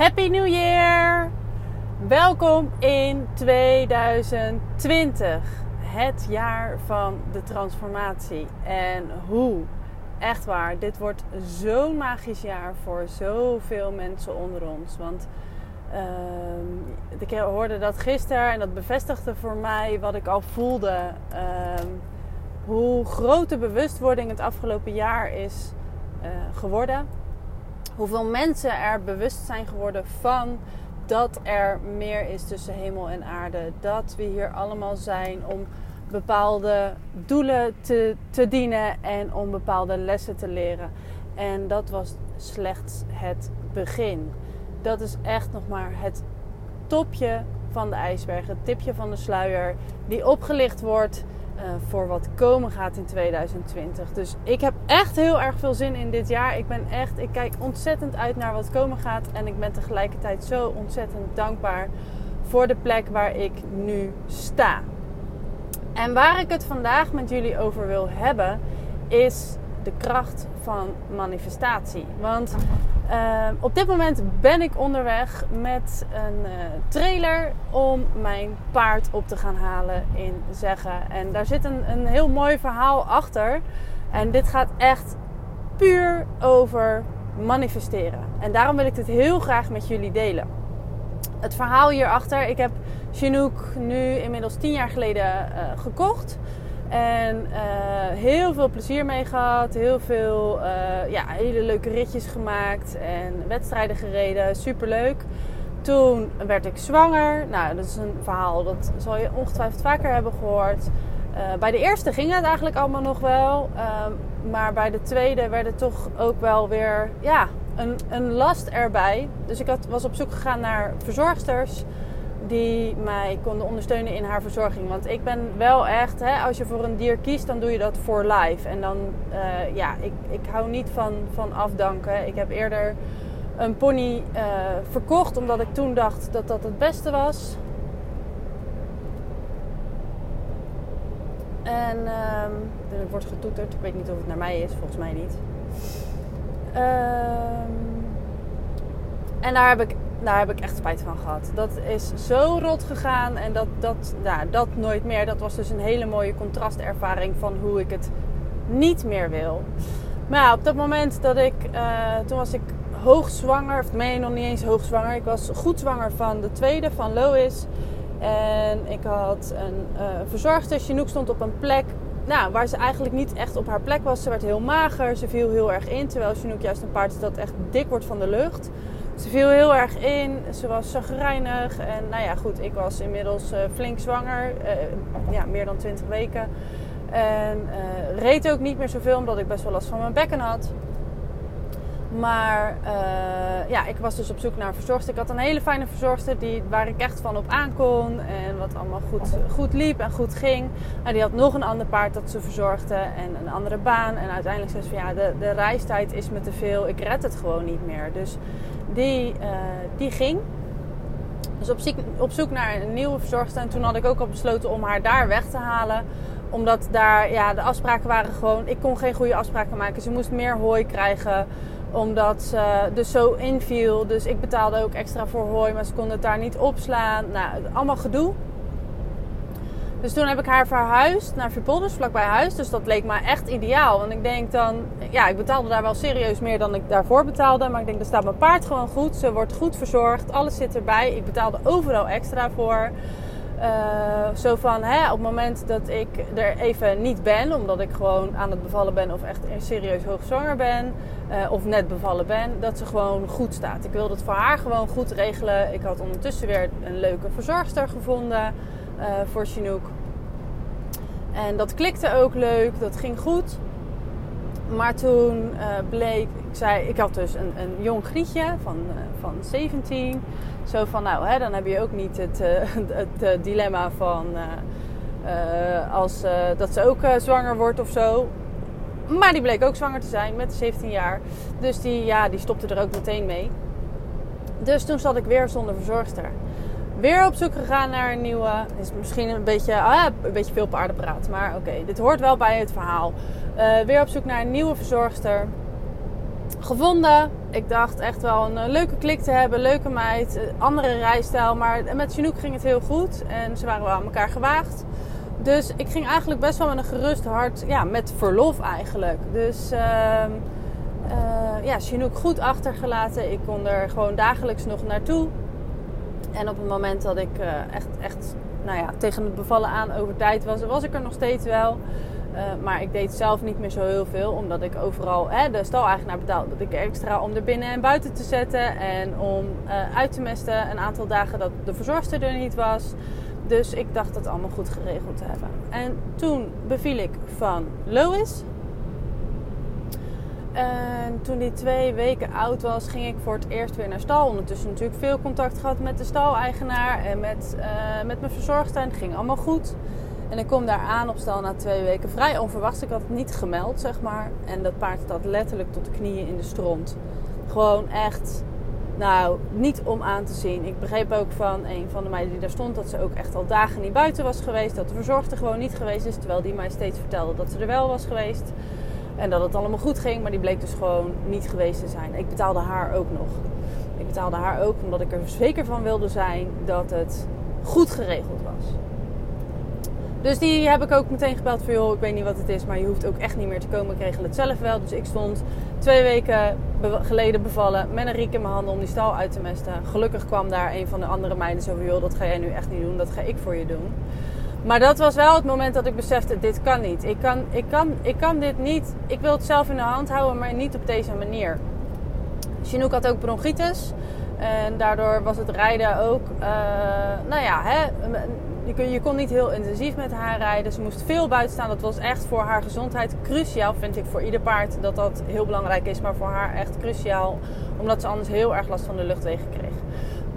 Happy New Year! Welkom in 2020, het jaar van de transformatie. En hoe? Echt waar, dit wordt zo'n magisch jaar voor zoveel mensen onder ons. Want uh, ik hoorde dat gisteren en dat bevestigde voor mij wat ik al voelde. Uh, hoe groot de bewustwording het afgelopen jaar is uh, geworden hoeveel mensen er bewust zijn geworden van dat er meer is tussen hemel en aarde. Dat we hier allemaal zijn om bepaalde doelen te, te dienen en om bepaalde lessen te leren. En dat was slechts het begin. Dat is echt nog maar het topje van de ijsberg, het tipje van de sluier die opgelicht wordt uh, voor wat komen gaat in 2020. Dus ik heb echt heel erg veel zin in dit jaar. Ik ben echt, ik kijk ontzettend uit naar wat komen gaat. En ik ben tegelijkertijd zo ontzettend dankbaar voor de plek waar ik nu sta. En waar ik het vandaag met jullie over wil hebben, is de kracht van manifestatie. Want uh, op dit moment ben ik onderweg met een uh, trailer om mijn paard op te gaan halen in Zeggen. En daar zit een, een heel mooi verhaal achter. En dit gaat echt puur over manifesteren. En daarom wil ik dit heel graag met jullie delen. Het verhaal hierachter, ik heb Chinook nu inmiddels tien jaar geleden uh, gekocht. En uh, heel veel plezier mee gehad. Heel veel uh, ja, hele leuke ritjes gemaakt. En wedstrijden gereden. Super leuk. Toen werd ik zwanger. Nou, dat is een verhaal dat zal je ongetwijfeld vaker hebben gehoord. Uh, bij de eerste ging het eigenlijk allemaal nog wel. maar bij de tweede werd het toch ook wel weer ja, een, een last erbij. Dus ik had, was op zoek gegaan naar verzorgsters die mij konden ondersteunen in haar verzorging. Want ik ben wel echt, hè, als je voor een dier kiest, dan doe je dat voor life. En dan, uh, ja, ik, ik hou niet van, van afdanken. Ik heb eerder een pony uh, verkocht, omdat ik toen dacht dat dat het beste was. En uh, er wordt getoeterd. Ik weet niet of het naar mij is, volgens mij niet. Ehm, en daar heb ik daar heb ik echt spijt van gehad. Dat is zo rot gegaan en dat, dat, nou, dat nooit meer. Dat was dus een hele mooie contrastervaring van hoe ik het niet meer wil. Maar ja, op dat moment dat ik, uh, toen was ik hoogzwanger, of nee, nog niet eens hoogzwanger. Ik was goed zwanger van de tweede, van Lois. En ik had een uh, verzorgster. Chinook stond op een plek nou, waar ze eigenlijk niet echt op haar plek was. Ze werd heel mager, ze viel heel erg in. Terwijl Chinook juist een paard is dat echt dik wordt van de lucht. Ze viel heel erg in. Ze was zagrijnig. En nou ja, goed, ik was inmiddels uh, flink zwanger. Uh, ja, meer dan 20 weken. En uh, reed ook niet meer zoveel, omdat ik best wel last van mijn bekken had. Maar ja, ik was dus op zoek naar een verzorgster. Ik had een hele fijne verzorgster die, waar ik echt van op aankon. En wat allemaal goed, goed liep en goed ging. En die had nog een ander paard dat ze verzorgde. En een andere baan. En uiteindelijk zei ze van ja, de, de reistijd is me te veel. Ik red het gewoon niet meer. Dus die, uh, die ging. Dus op op zoek naar een nieuwe verzorgster. En toen had ik ook al besloten om haar daar weg te halen. Omdat daar, ja, de afspraken waren gewoon... Ik kon geen goede afspraken maken. Ze moest meer hooi krijgen. Omdat ze dus zo inviel. Dus ik betaalde ook extra voor hooi. Maar ze konden het daar niet opslaan. Nou, allemaal gedoe. Dus toen heb ik haar verhuisd naar Vuurpolders, vlakbij huis. Dus dat leek me echt ideaal. Want ik denk dan, ja, ik betaalde daar wel serieus meer dan ik daarvoor betaalde. Maar ik denk, er staat mijn paard gewoon goed. Ze wordt goed verzorgd. Alles zit erbij. Ik betaalde overal extra voor. Uh, zo van, hè, op het moment dat ik er even niet ben, omdat ik gewoon aan het bevallen ben of echt serieus hoogzwanger ben, uh, of net bevallen ben, dat ze gewoon goed staat. Ik wilde het voor haar gewoon goed regelen. Ik had ondertussen weer een leuke verzorgster gevonden uh, voor Chinook. En dat klikte ook leuk, dat ging goed. Maar toen uh, bleek, ik zei, ik had dus een, een jong grietje van, uh, van 17. Zo van, nou, hè, dan heb je ook niet het, het dilemma van als, dat ze ook zwanger wordt of zo. Maar die bleek ook zwanger te zijn met 17 jaar. Dus die, ja, die stopte er ook meteen mee. Dus toen zat ik weer zonder verzorgster weer op zoek gegaan naar een nieuwe. Is misschien een beetje, ah, een beetje veel paardenpraat. Maar oké, dit hoort wel bij het verhaal. Uh, weer op zoek naar een nieuwe verzorgster. gevonden. Ik dacht echt wel een eh, leuke klik te hebben, leuke meid, eh, andere rijstijl. Maar met Chinook ging het heel goed en ze waren wel aan elkaar gewaagd. Dus ik ging eigenlijk best wel met een gerust hart, ja, met verlof eigenlijk. Dus uh, ja, Chinook goed achtergelaten. Ik kon er gewoon dagelijks nog naartoe. En op het moment dat ik echt, echt nou ja, tegen het bevallen aan over tijd was, was ik er nog steeds wel. Uh, maar ik deed zelf niet meer zo heel veel, omdat ik overal hè, de staleigenaar betaalde. Ik extra om er binnen en buiten te zetten en om uh, uit te mesten. Een aantal dagen dat de verzorgster er niet was. Dus ik dacht dat allemaal goed geregeld te hebben. En toen beviel ik van Lois. En toen die twee weken oud was, ging ik voor het eerst weer naar stal. Ondertussen natuurlijk veel contact gehad met de staleigenaar en met, uh, met mijn verzorgster. Het ging allemaal goed. En ik kom daar aan op stal na twee weken. Vrij onverwachts. Ik had het niet gemeld, zeg maar. En dat paard staat letterlijk tot de knieën in de stront. Gewoon echt, nou, niet om aan te zien. Ik begreep ook van een van de meiden die daar stond... dat ze ook echt al dagen niet buiten was geweest. Dat de verzorgster gewoon niet geweest is. Terwijl die mij steeds vertelde dat ze er wel was geweest. En dat het allemaal goed ging. Maar die bleek dus gewoon niet geweest te zijn. Ik betaalde haar ook nog. Ik betaalde haar ook omdat ik er zeker van wilde zijn dat het goed geregeld was. Dus die heb ik ook meteen gebeld van joh, ik weet niet wat het is, maar je hoeft ook echt niet meer te komen. Ik regel het zelf wel. Dus ik stond twee weken geleden bevallen met een riek in mijn handen om die stal uit te mesten. Gelukkig kwam daar een van de andere meiden zo van joh, dat ga jij nu echt niet doen, dat ga ik voor je doen. Maar dat was wel het moment dat ik besefte, dit kan niet. Ik kan, ik kan, ik kan dit niet, ik wil het zelf in de hand houden, maar niet op deze manier. Chinook had ook bronchitis. En daardoor was het rijden ook, uh, nou ja, hè, je kon, je kon niet heel intensief met haar rijden. Ze moest veel buiten staan. Dat was echt voor haar gezondheid cruciaal. Vind ik voor ieder paard dat dat heel belangrijk is. Maar voor haar echt cruciaal. Omdat ze anders heel erg last van de luchtwegen kreeg.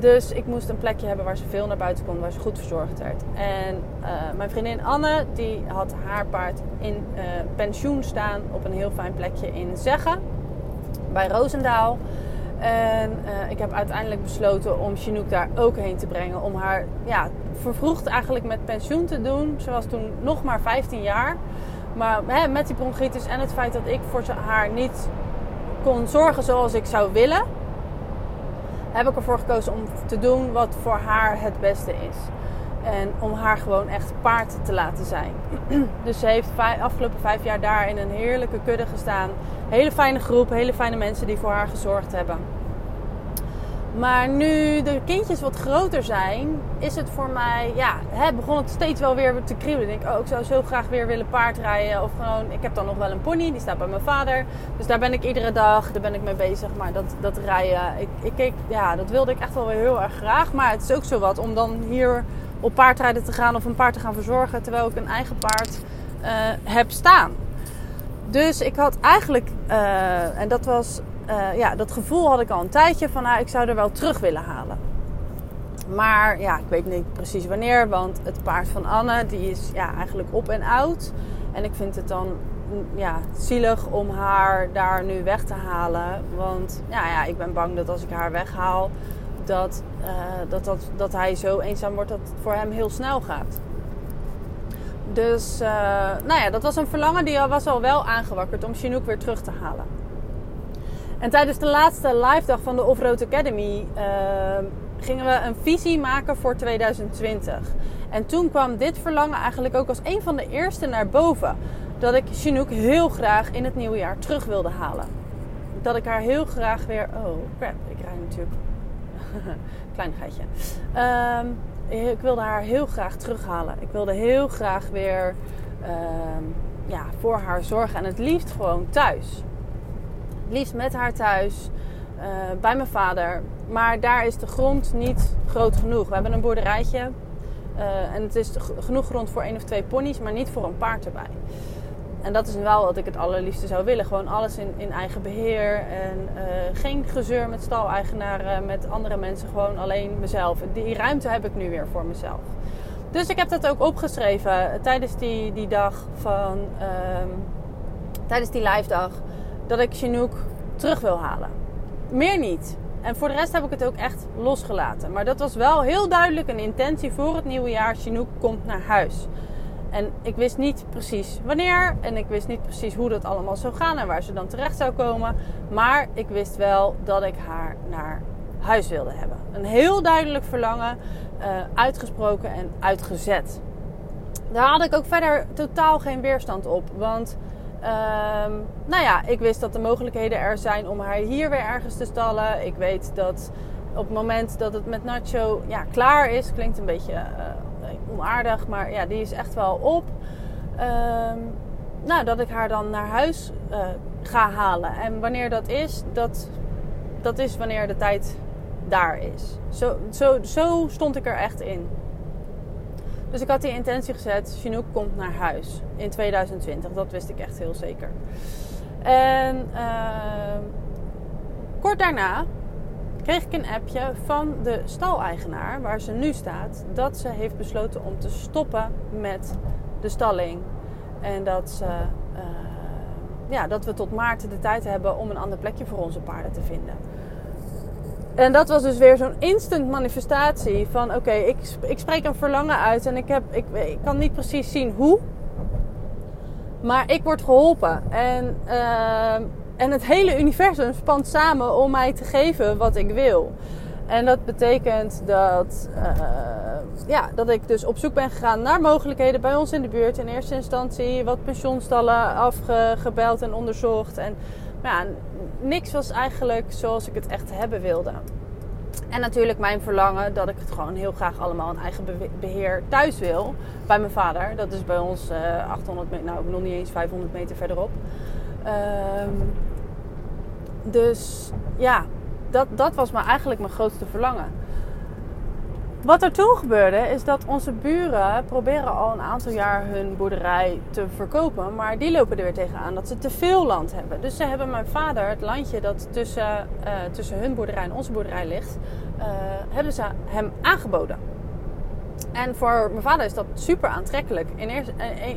Dus ik moest een plekje hebben waar ze veel naar buiten kon. Waar ze goed verzorgd werd. En uh, mijn vriendin Anne. Die had haar paard in uh, pensioen staan. Op een heel fijn plekje in Zeggen. Bij Roosendaal. En uh, ik heb uiteindelijk besloten om Chinook daar ook heen te brengen. Om haar ja, vervroegd eigenlijk met pensioen te doen. Ze was toen nog maar 15 jaar. Maar hè, met die bronchitis en het feit dat ik voor haar niet kon zorgen zoals ik zou willen, heb ik ervoor gekozen om te doen wat voor haar het beste is. En om haar gewoon echt paard te laten zijn. dus ze heeft vijf, afgelopen vijf jaar daar in een heerlijke kudde gestaan. Hele fijne groep, hele fijne mensen die voor haar gezorgd hebben. Maar nu de kindjes wat groter zijn, is het voor mij, ja, hè, begon het steeds wel weer te kriebelen. Ik oh, ik zou zo graag weer willen paardrijden. Of gewoon, ik heb dan nog wel een pony, die staat bij mijn vader. Dus daar ben ik iedere dag, daar ben ik mee bezig. Maar dat, dat rijden, ik, ik ja, dat wilde ik echt wel weer heel erg graag. Maar het is ook zo wat om dan hier op paardrijden te gaan of een paard te gaan verzorgen. Terwijl ik een eigen paard uh, heb staan. Dus ik had eigenlijk, uh, en dat was uh, ja, dat gevoel had ik al een tijdje van nou, ik zou er wel terug willen halen. Maar ja, ik weet niet precies wanneer, want het paard van Anne die is ja, eigenlijk op en oud. En ik vind het dan mm, ja, zielig om haar daar nu weg te halen. Want ja, ja, ik ben bang dat als ik haar weghaal, dat, uh, dat, dat, dat hij zo eenzaam wordt dat het voor hem heel snel gaat. Dus uh, nou ja, dat was een verlangen die was al wel aangewakkerd om Chinook weer terug te halen. En tijdens de laatste live dag van de Offroad Academy uh, gingen we een visie maken voor 2020. En toen kwam dit verlangen eigenlijk ook als een van de eerste naar boven. Dat ik Chinook heel graag in het nieuwe jaar terug wilde halen. Dat ik haar heel graag weer. Oh crap, ik rij natuurlijk. Kleinigheidje. Um, ik wilde haar heel graag terughalen. Ik wilde heel graag weer um, ja, voor haar zorgen. En het liefst gewoon thuis liefst met haar thuis, uh, bij mijn vader. Maar daar is de grond niet groot genoeg. We hebben een boerderijtje uh, en het is genoeg grond voor één of twee ponies, maar niet voor een paard erbij. En dat is wel wat ik het allerliefste zou willen. Gewoon alles in, in eigen beheer. En uh, geen gezeur met staleigenaren, met andere mensen. Gewoon alleen mezelf. Die ruimte heb ik nu weer voor mezelf. Dus ik heb dat ook opgeschreven tijdens die, die dag van... Um, tijdens die live dag dat ik Chinook terug wil halen. Meer niet. En voor de rest heb ik het ook echt losgelaten. Maar dat was wel heel duidelijk een intentie voor het nieuwe jaar. Chinook komt naar huis. En ik wist niet precies wanneer en ik wist niet precies hoe dat allemaal zou gaan en waar ze dan terecht zou komen. Maar ik wist wel dat ik haar naar huis wilde hebben. Een heel duidelijk verlangen, uh, uitgesproken en uitgezet. Daar had ik ook verder totaal geen weerstand op. Want Ehm, nou ja, ik wist dat de mogelijkheden er zijn om haar hier weer ergens te stallen. Ik weet dat op het moment dat het met Nacho ja, klaar is, klinkt een beetje uh, onaardig, maar ja, die is echt wel op. Ehm, nou, dat ik haar dan naar huis uh, ga halen. En wanneer dat is, dat, dat is wanneer de tijd daar is. Zo, zo, zo stond ik er echt in. Dus ik had die intentie gezet, Chinook komt naar huis in 2020. Dat wist ik echt heel zeker. En uh, kort daarna kreeg ik een appje van de staleigenaar, waar ze nu staat, dat ze heeft besloten om te stoppen met de stalling. En dat, ze, uh, ja, dat we tot maart de tijd hebben om een ander plekje voor onze paarden te vinden. En dat was dus weer zo'n instant manifestatie van oké, ik, ik spreek een verlangen uit en ik, heb, ik, ik kan niet precies zien hoe. Maar ik word geholpen. En, uh, en het hele universum spant samen om mij te geven wat ik wil. En dat betekent dat, uh, ja, dat ik dus op zoek ben gegaan naar mogelijkheden bij ons in de buurt. In eerste instantie wat pensioenstallen afgebeld en onderzocht. En ja, niks was eigenlijk zoals ik het echt hebben wilde. En natuurlijk mijn verlangen dat ik het gewoon heel graag allemaal in eigen beheer thuis wil. Bij mijn vader. Dat is bij ons uh, eh, 800 meter, nou nog niet eens 500 meter verderop. Um, dus ja, dat, dat was maar eigenlijk mijn grootste verlangen. Wat er toen gebeurde is dat onze buren proberen al een aantal jaar hun boerderij te verkopen. Maar die lopen er weer tegenaan dat ze te veel land hebben. Dus ze hebben mijn vader, het landje dat tussen, uh, tussen hun boerderij en onze boerderij ligt, uh, hebben ze hem aangeboden. En voor mijn vader is dat super aantrekkelijk. In, in,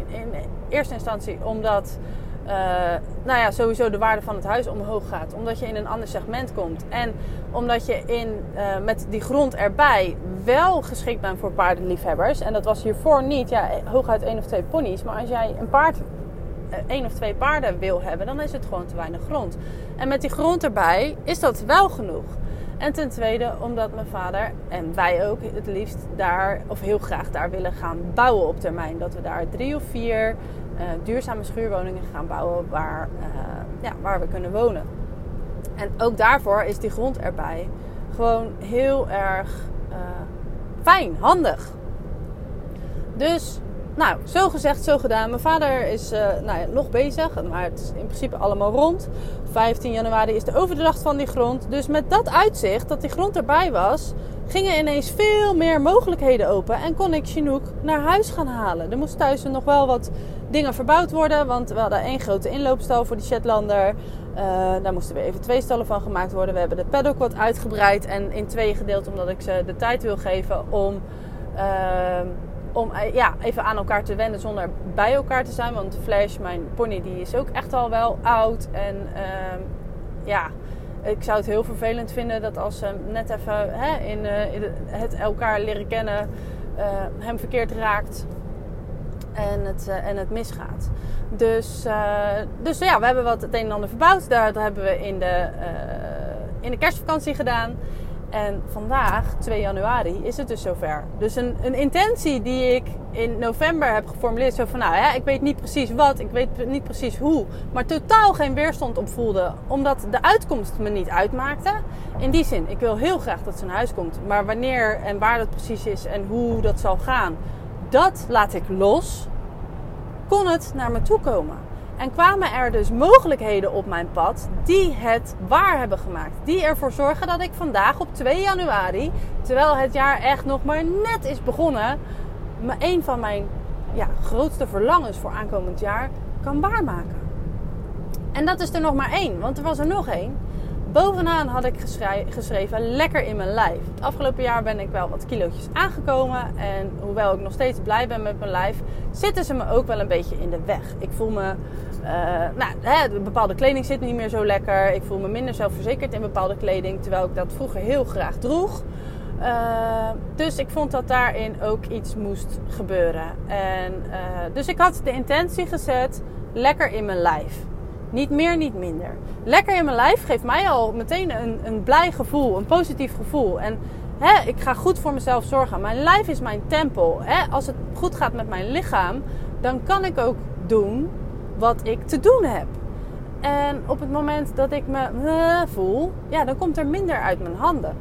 in eerste instantie omdat uh, nou ja, sowieso de waarde van het huis omhoog gaat. Omdat je in een ander segment komt. En omdat je in, uh, met die grond erbij wel geschikt bent voor paardenliefhebbers. En dat was hiervoor niet. Ja, hooguit één of twee ponies. Maar als jij een paard, uh, één of twee paarden wil hebben, dan is het gewoon te weinig grond. En met die grond erbij is dat wel genoeg. En ten tweede omdat mijn vader en wij ook het liefst daar, of heel graag daar willen gaan bouwen op termijn. Dat we daar drie of vier duurzame schuurwoningen gaan bouwen waar, uh, ja, waar we kunnen wonen. En ook daarvoor is die grond erbij gewoon heel erg uh, fijn, handig. Dus, nou, zo gezegd, zo gedaan. Mijn vader is nou ja, nog bezig, maar het is in principe allemaal rond. 15 januari is de overdracht van die grond. Dus met dat uitzicht, dat die grond erbij was, gingen ineens veel meer mogelijkheden open. En kon ik Chinook naar huis gaan halen. Er moest thuis nog wel wat dingen verbouwd worden. Want we hadden één grote inloopstal voor die Shetlander. Uh, daar moesten weer even twee stallen van gemaakt worden. We hebben de paddock wat uitgebreid en in twee gedeeld. Omdat ik ze de tijd wil geven om, uh, om uh, ja, even aan elkaar te wennen zonder bij elkaar te zijn. Want Flash, mijn pony, die is ook echt al wel oud. En ehm, ja, ik zou het heel vervelend vinden dat als ze net even hè, in, in het elkaar leren kennen... hem verkeerd raakt en het, uh, en het misgaat. Dus, uh, dus ja, we hebben wat het een en ander verbouwd. Dat hebben we in de, uh, in de kerstvakantie gedaan. En vandaag, 2 januari, is het dus zover. Dus een, een intentie die ik in november heb geformuleerd. Zo van, nou ja, ik weet niet precies wat, ik weet niet precies hoe. Maar totaal geen weerstand op voelde. Omdat de uitkomst me niet uitmaakte. In die zin, ik wil heel graag dat ze naar huis komt. Maar wanneer en waar dat precies is en hoe dat zal gaan dat laat ik los, kon het naar me toe komen. En kwamen er dus mogelijkheden op mijn pad die het waar hebben gemaakt. Die ervoor zorgen dat ik vandaag op 2 januari, terwijl het jaar echt nog maar net is begonnen, een van mijn ja, grootste verlangens voor aankomend jaar kan waarmaken. En dat is er nog maar één, want er was er nog één. Bovenaan had ik geschreven lekker in mijn lijf. Het afgelopen jaar ben ik wel wat kilootjes aangekomen. En hoewel ik nog steeds blij ben met mijn lijf, zitten ze me ook wel een beetje in de weg. Ik voel me, uh, nou, hè, bepaalde kleding zit niet meer zo lekker. Ik voel me minder zelfverzekerd in bepaalde kleding. Terwijl ik dat vroeger heel graag droeg. Uh, dus ik vond dat daarin ook iets moest gebeuren. En, uh, dus ik had de intentie gezet: lekker in mijn lijf. Niet meer, niet minder. Lekker in mijn lijf geeft mij al meteen een, een blij gevoel, een positief gevoel. En hè, ik ga goed voor mezelf zorgen. Mijn lijf is mijn tempel. Hè? Als het goed gaat met mijn lichaam, dan kan ik ook doen wat ik te doen heb. En op het moment dat ik me uh, voel, ja, dan komt er minder uit mijn handen.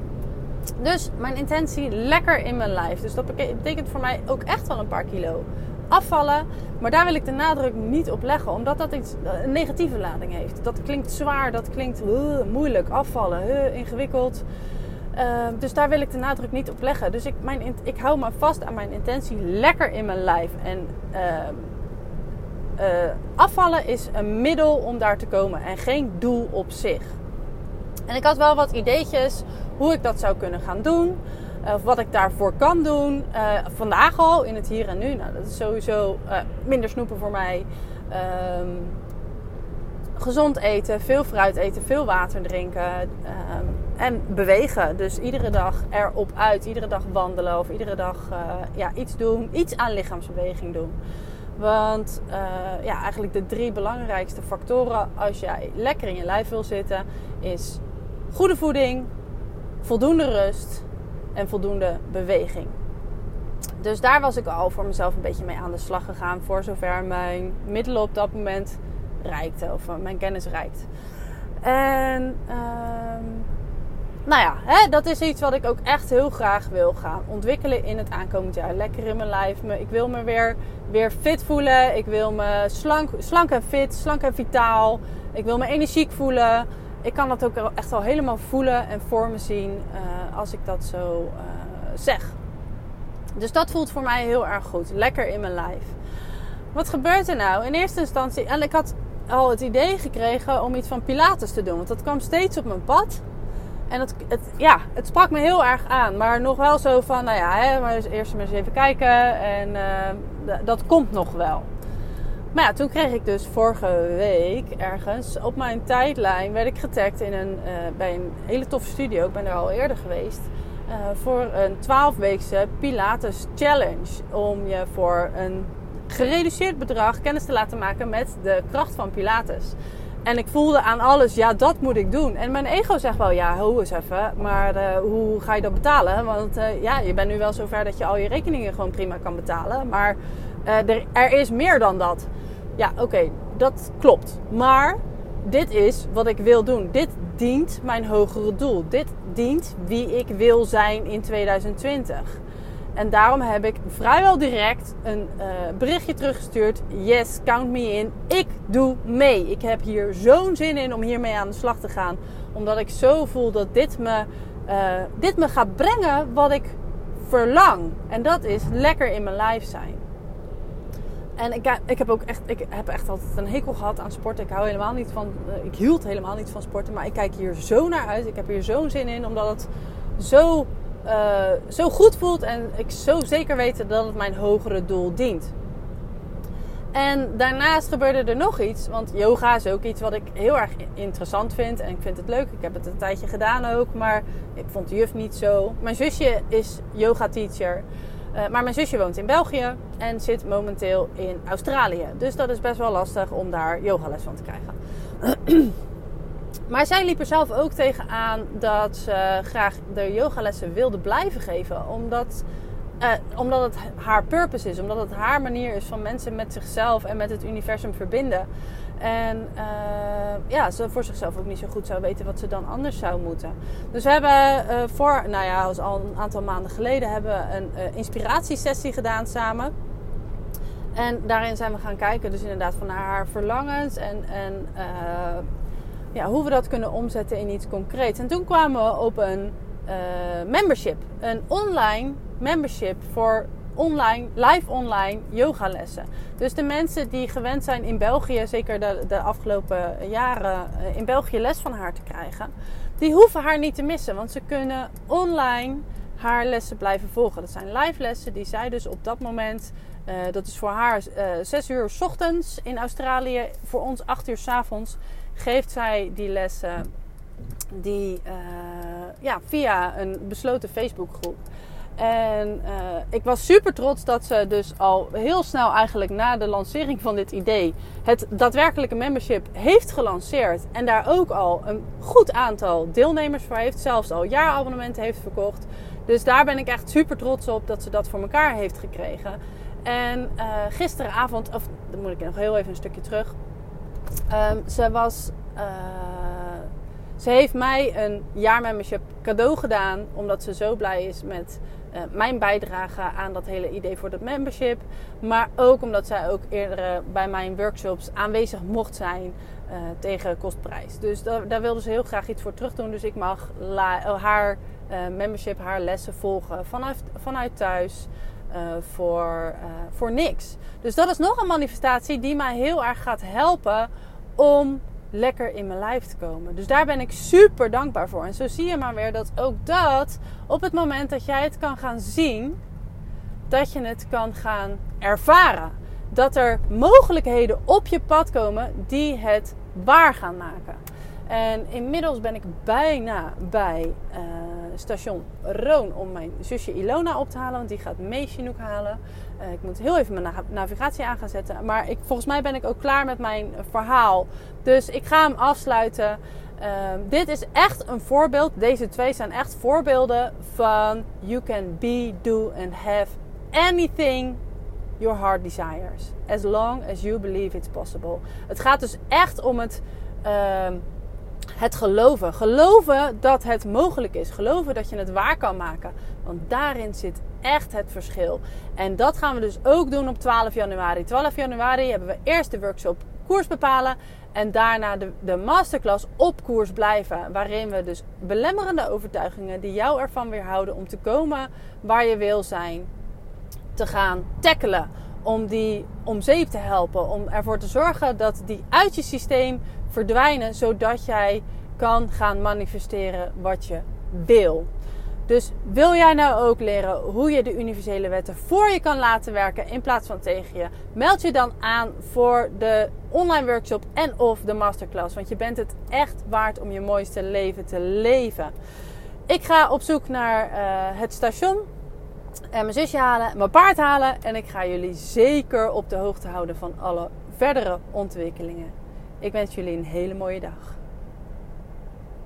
Dus mijn intentie lekker in mijn lijf. Dus dat betekent voor mij ook echt wel een paar kilo afvallen. Maar daar wil ik de nadruk niet op leggen, omdat dat iets, een negatieve lading heeft. Dat klinkt zwaar, dat klinkt moeilijk, afvallen, ingewikkeld. Uh, dus daar wil ik de nadruk niet op leggen. Dus ik, mijn, ik hou me vast aan mijn intentie lekker in mijn lijf. En ehm, uh, afvallen is een middel om daar te komen en geen doel op zich. En ik had wel wat ideetjes hoe ik dat zou kunnen gaan doen. Of uh, wat ik daarvoor kan doen. Uh, vandaag al in het hier en nu. Nou, dat is sowieso uh, minder snoepen voor mij. Um, gezond eten, veel fruit eten, veel water drinken. Um, en bewegen. Dus iedere dag erop uit. Iedere dag wandelen. Of iedere dag ja, iets doen. Iets aan lichaamsbeweging doen. Want uh, ja, eigenlijk de drie belangrijkste factoren als jij lekker in je lijf wil zitten, is goede voeding, voldoende rust en voldoende beweging. Dus daar was ik al voor mezelf een beetje mee aan de slag gegaan, voor zover mijn middelen op dat moment reikten, of mijn kennis reikt. En uh, nou ja, hè, dat is iets wat ik ook echt heel graag wil gaan ontwikkelen in het aankomend jaar. Lekker in mijn lijf. Ik wil me weer, weer fit voelen. Ik wil me slank, slank en fit, slank en vitaal. Ik wil me energiek voelen. Ik kan dat ook echt al helemaal voelen en voor me zien uh, als ik dat zo uh, zeg. Dus dat voelt voor mij heel erg goed. Lekker in mijn lijf. Wat gebeurt er nou? In eerste instantie, en ik had al het idee gekregen om iets van Pilates te doen. Want dat kwam steeds op mijn pad. En het, het, ja, het sprak me heel erg aan. Maar nog wel zo van, nou ja, hè, maar eerst eens even kijken. En uh, dat komt nog wel. Maar ja, toen kreeg ik dus vorige week ergens op mijn tijdlijn... werd ik getagd in een, uh, bij een hele toffe studio. Ik ben er al eerder geweest. Uh, voor een 12-weekse Pilates Challenge. Om je voor een gereduceerd bedrag kennis te laten maken met de kracht van Pilates. En ik voelde aan alles, ja, dat moet ik doen. En mijn ego zegt wel, ja, hoe eens even. Maar uh, hoe ga je dat betalen? Want uh, ja, je bent nu wel zover dat je al je rekeningen gewoon prima kan betalen. Maar uh, er, is meer dan dat. Ja, oké, dat klopt. Maar dit is wat ik wil doen. Dit dient mijn hogere doel. Dit dient wie ik wil zijn in 2020. En daarom heb ik vrijwel direct een uh, berichtje teruggestuurd. Yes, count me in. Ik doe mee. Ik heb hier zo'n zin in om hiermee aan de slag te gaan. Omdat ik zo voel dat dit me, uh, dit me gaat brengen wat ik verlang. En dat is lekker in mijn lijf zijn. En ik, ik, heb ook echt, ik heb echt altijd een hekel gehad aan sporten. Ik hou helemaal niet van, ik hield helemaal niet van sporten. Maar ik kijk hier zo naar uit. Ik heb hier zo'n zin in, omdat het zo uh, zo goed voelt en ik zo zeker weet dat het mijn hogere doel dient. En daarnaast gebeurde er nog iets, want yoga is ook iets wat ik heel erg interessant vind en ik vind het leuk. Ik heb het een tijdje gedaan ook, maar ik vond de juf niet zo. Mijn zusje is yoga teacher, uh, maar mijn zusje woont in België en zit momenteel in Australië. Dus dat is best wel lastig om daar yogales van te krijgen. Maar zij liep er zelf ook tegenaan dat ze graag de yogalessen wilde blijven geven. Omdat, uh, omdat het haar purpose is. Omdat het haar manier is van mensen met zichzelf en met het universum verbinden. En uh, ja, ze voor zichzelf ook niet zo goed zou weten wat ze dan anders zou moeten. Dus we hebben uh, voor, nou ja, al een aantal maanden geleden hebben een inspiratiesessie gedaan samen. En daarin zijn we gaan kijken, dus inderdaad van haar verlangens en, en ja, hoe we dat kunnen omzetten in iets concreets. En toen kwamen we op een uh, membership. Een online membership voor online, live online yogalessen. Dus de mensen die gewend zijn in België, zeker de, de afgelopen jaren eh, in België les van haar te krijgen, die hoeven haar niet te missen. Want ze kunnen online haar lessen blijven volgen. Dat zijn live lessen die zij dus op dat moment, uh, dat is voor haar uh, 6 uur s ochtends in Australië, voor ons 8 uur s avonds geeft zij die lessen die, uh, ja, via een besloten Facebookgroep. En ik was super trots dat ze dus al heel snel eigenlijk na de lancering van dit idee het daadwerkelijke membership heeft gelanceerd. En daar ook al een goed aantal deelnemers voor heeft. Zelfs al jaarabonnementen heeft verkocht. Dus daar ben ik echt super trots op dat ze dat voor elkaar heeft gekregen. En uh, gisteravond, of dan moet ik nog heel even een stukje terug. Um, ze was. Uh, ze heeft mij een jaarmembership cadeau gedaan. Omdat ze zo blij is met uh, mijn bijdrage aan dat hele idee voor dat membership. Maar ook omdat zij ook eerder bij mijn workshops aanwezig mocht zijn tegen kostprijs. Dus daar, daar, wilde ze heel graag iets voor terug doen. Dus ik mag haar membership, haar lessen volgen vanuit, vanuit thuis. Voor, voor niks. Dus dat is nog een manifestatie die mij heel erg gaat helpen om lekker in mijn lijf te komen. Dus daar ben ik super dankbaar voor. En zo zie je maar weer dat ook dat op het moment dat jij het kan gaan zien, dat je het kan gaan ervaren. Dat er mogelijkheden op je pad komen die het waar gaan maken. En inmiddels ben ik bijna bij uh, station Roon om mijn zusje Ilona op te halen. Want die gaat mee Chinook halen. Uh, ik moet heel even mijn navigatie aan gaan zetten. Maar ik, volgens mij ben ik ook klaar met mijn verhaal. Dus ik ga hem afsluiten. Uh, dit is echt een voorbeeld. Deze twee zijn echt voorbeelden van you can be, do and have anything your heart desires. As long as you believe it's possible. Het gaat dus echt om het uh, het geloven. Geloven dat het mogelijk is. Geloven dat je het waar kan maken. Want daarin zit echt het verschil. En dat gaan we dus ook doen op 12 januari. 12 januari hebben we eerst de workshop koers bepalen. En daarna de, de masterclass op koers blijven. Waarin we dus belemmerende overtuigingen die jou ervan weerhouden om te komen waar je wil zijn, te gaan tackelen. Om die om zeep te helpen. Om ervoor te zorgen dat die uit je systeem verdwijnen, zodat jij kan gaan manifesteren wat je wil. Dus wil jij nou ook leren hoe je de universele wetten voor je kan laten werken in plaats van tegen je? Meld je dan aan voor de online workshop en of de masterclass. Want je bent het echt waard om je mooiste leven te leven. Ik ga op zoek naar uh, het station en mijn zusje halen, mijn paard halen. En ik ga jullie zeker op de hoogte houden van alle verdere ontwikkelingen. Ik wens jullie een hele mooie dag.